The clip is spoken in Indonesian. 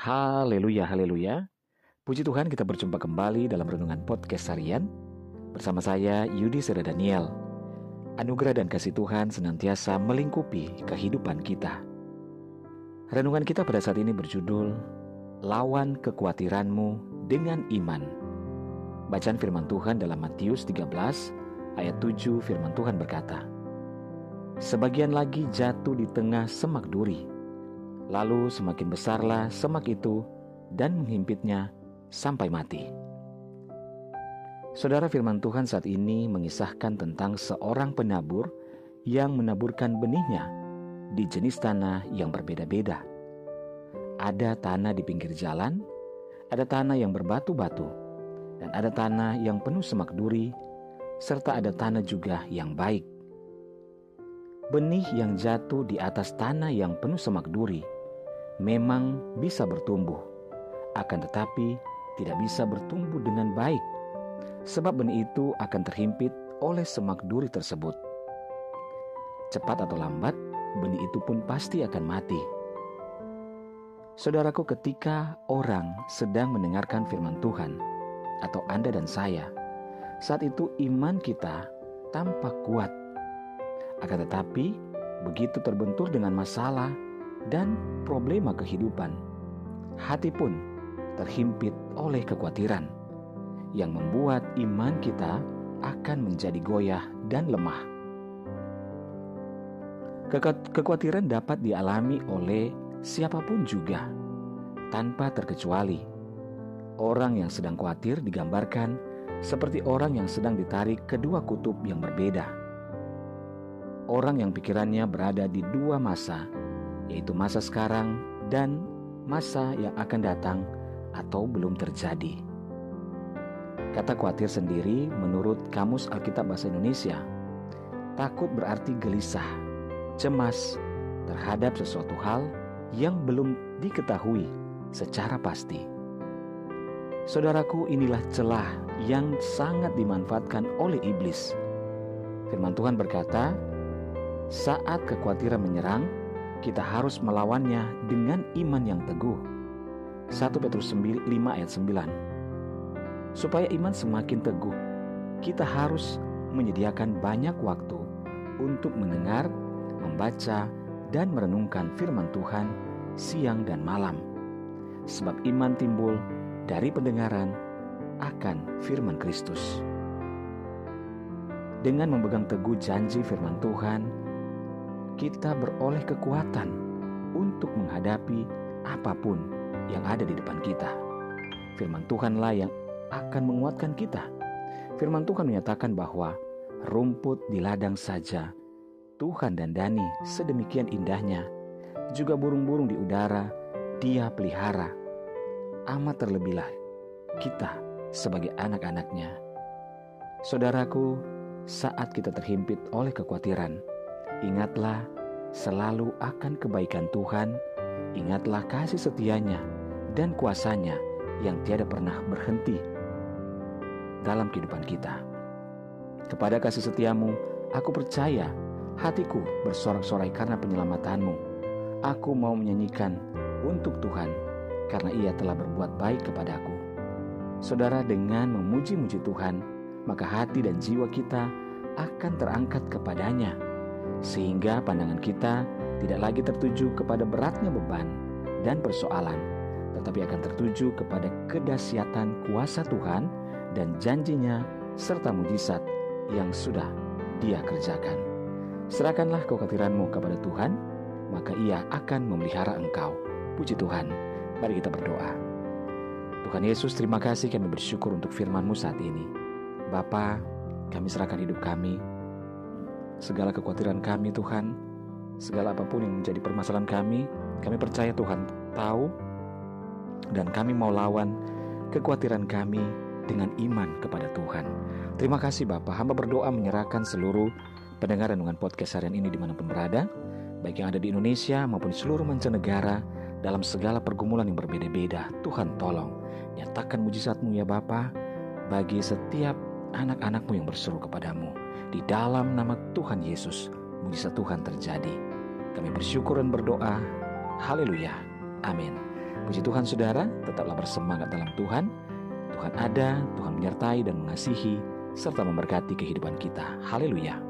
Haleluya, haleluya. Puji Tuhan kita berjumpa kembali dalam Renungan Podcast Harian bersama saya Yudi Seda Daniel. Anugerah dan kasih Tuhan senantiasa melingkupi kehidupan kita. Renungan kita pada saat ini berjudul Lawan Kekhawatiranmu dengan Iman. Bacaan firman Tuhan dalam Matius 13 ayat 7 firman Tuhan berkata, Sebagian lagi jatuh di tengah semak duri, Lalu semakin besarlah semak itu dan menghimpitnya sampai mati. Saudara firman Tuhan saat ini mengisahkan tentang seorang penabur yang menaburkan benihnya di jenis tanah yang berbeda-beda. Ada tanah di pinggir jalan, ada tanah yang berbatu-batu, dan ada tanah yang penuh semak duri, serta ada tanah juga yang baik. Benih yang jatuh di atas tanah yang penuh semak duri memang bisa bertumbuh, akan tetapi tidak bisa bertumbuh dengan baik, sebab benih itu akan terhimpit oleh semak duri tersebut. Cepat atau lambat, benih itu pun pasti akan mati. Saudaraku, ketika orang sedang mendengarkan firman Tuhan, atau Anda dan saya, saat itu iman kita tampak kuat. Akan tetapi, begitu terbentur dengan masalah, dan problema kehidupan. Hati pun terhimpit oleh kekhawatiran yang membuat iman kita akan menjadi goyah dan lemah. Kekhawatiran dapat dialami oleh siapa pun juga, tanpa terkecuali. Orang yang sedang khawatir digambarkan seperti orang yang sedang ditarik kedua kutub yang berbeda. Orang yang pikirannya berada di dua masa yaitu masa sekarang dan masa yang akan datang atau belum terjadi. Kata khawatir sendiri menurut Kamus Alkitab Bahasa Indonesia, takut berarti gelisah, cemas terhadap sesuatu hal yang belum diketahui secara pasti. Saudaraku, inilah celah yang sangat dimanfaatkan oleh iblis. Firman Tuhan berkata, "Saat kekhawatiran menyerang, kita harus melawannya dengan iman yang teguh. 1 Petrus 5 ayat 9 Supaya iman semakin teguh, kita harus menyediakan banyak waktu untuk mendengar, membaca, dan merenungkan firman Tuhan siang dan malam. Sebab iman timbul dari pendengaran akan firman Kristus. Dengan memegang teguh janji firman Tuhan, kita beroleh kekuatan untuk menghadapi apa pun yang ada di depan kita. Firman Tuhanlah yang akan menguatkan kita. Firman Tuhan menyatakan bahwa rumput di ladang saja Tuhan dan Dani sedemikian indahnya. Juga burung-burung di udara dia pelihara. Amat terlebihlah kita sebagai anak-anaknya. Saudaraku, saat kita terhimpit oleh kekhawatiran, Ingatlah selalu akan kebaikan Tuhan, ingatlah kasih setianya dan kuasanya yang tiada pernah berhenti dalam kehidupan kita. Kepada kasih setiamu, aku percaya hatiku bersorak-sorai karena penyelamatanmu. Aku mau menyanyikan untuk Tuhan karena ia telah berbuat baik kepadaku. Saudara dengan memuji-muji Tuhan, maka hati dan jiwa kita akan terangkat kepadanya sehingga pandangan kita tidak lagi tertuju kepada beratnya beban dan persoalan, tetapi akan tertuju kepada kedahsyatan kuasa Tuhan dan janjinya serta mujizat yang sudah dia kerjakan. Serahkanlah kekhawatiranmu kepada Tuhan, maka ia akan memelihara engkau. Puji Tuhan, mari kita berdoa. Tuhan Yesus, terima kasih kami bersyukur untuk firman-Mu saat ini. Bapa, kami serahkan hidup kami, segala kekhawatiran kami Tuhan, segala apa pun yang menjadi permasalahan kami, kami percaya Tuhan tahu dan kami mau lawan kekhawatiran kami dengan iman kepada Tuhan. Terima kasih Bapak, hamba berdoa menyerahkan seluruh pendengar dengan podcast harian ini di mana pun berada, baik yang ada di Indonesia maupun seluruh mancanegara, dalam segala pergumulan yang berbeda-beda. Tuhan tolong, nyatakan mujizatmu ya Bapak, bagi setiap anak-anakmu yang berseru kepadamu. Di dalam nama Tuhan Yesus, mujizat Tuhan terjadi. Kami bersyukur dan berdoa. Haleluya. Amin. Puji Tuhan saudara, tetaplah bersemangat dalam Tuhan. Tuhan ada, Tuhan menyertai dan mengasihi, serta memberkati kehidupan kita. Haleluya.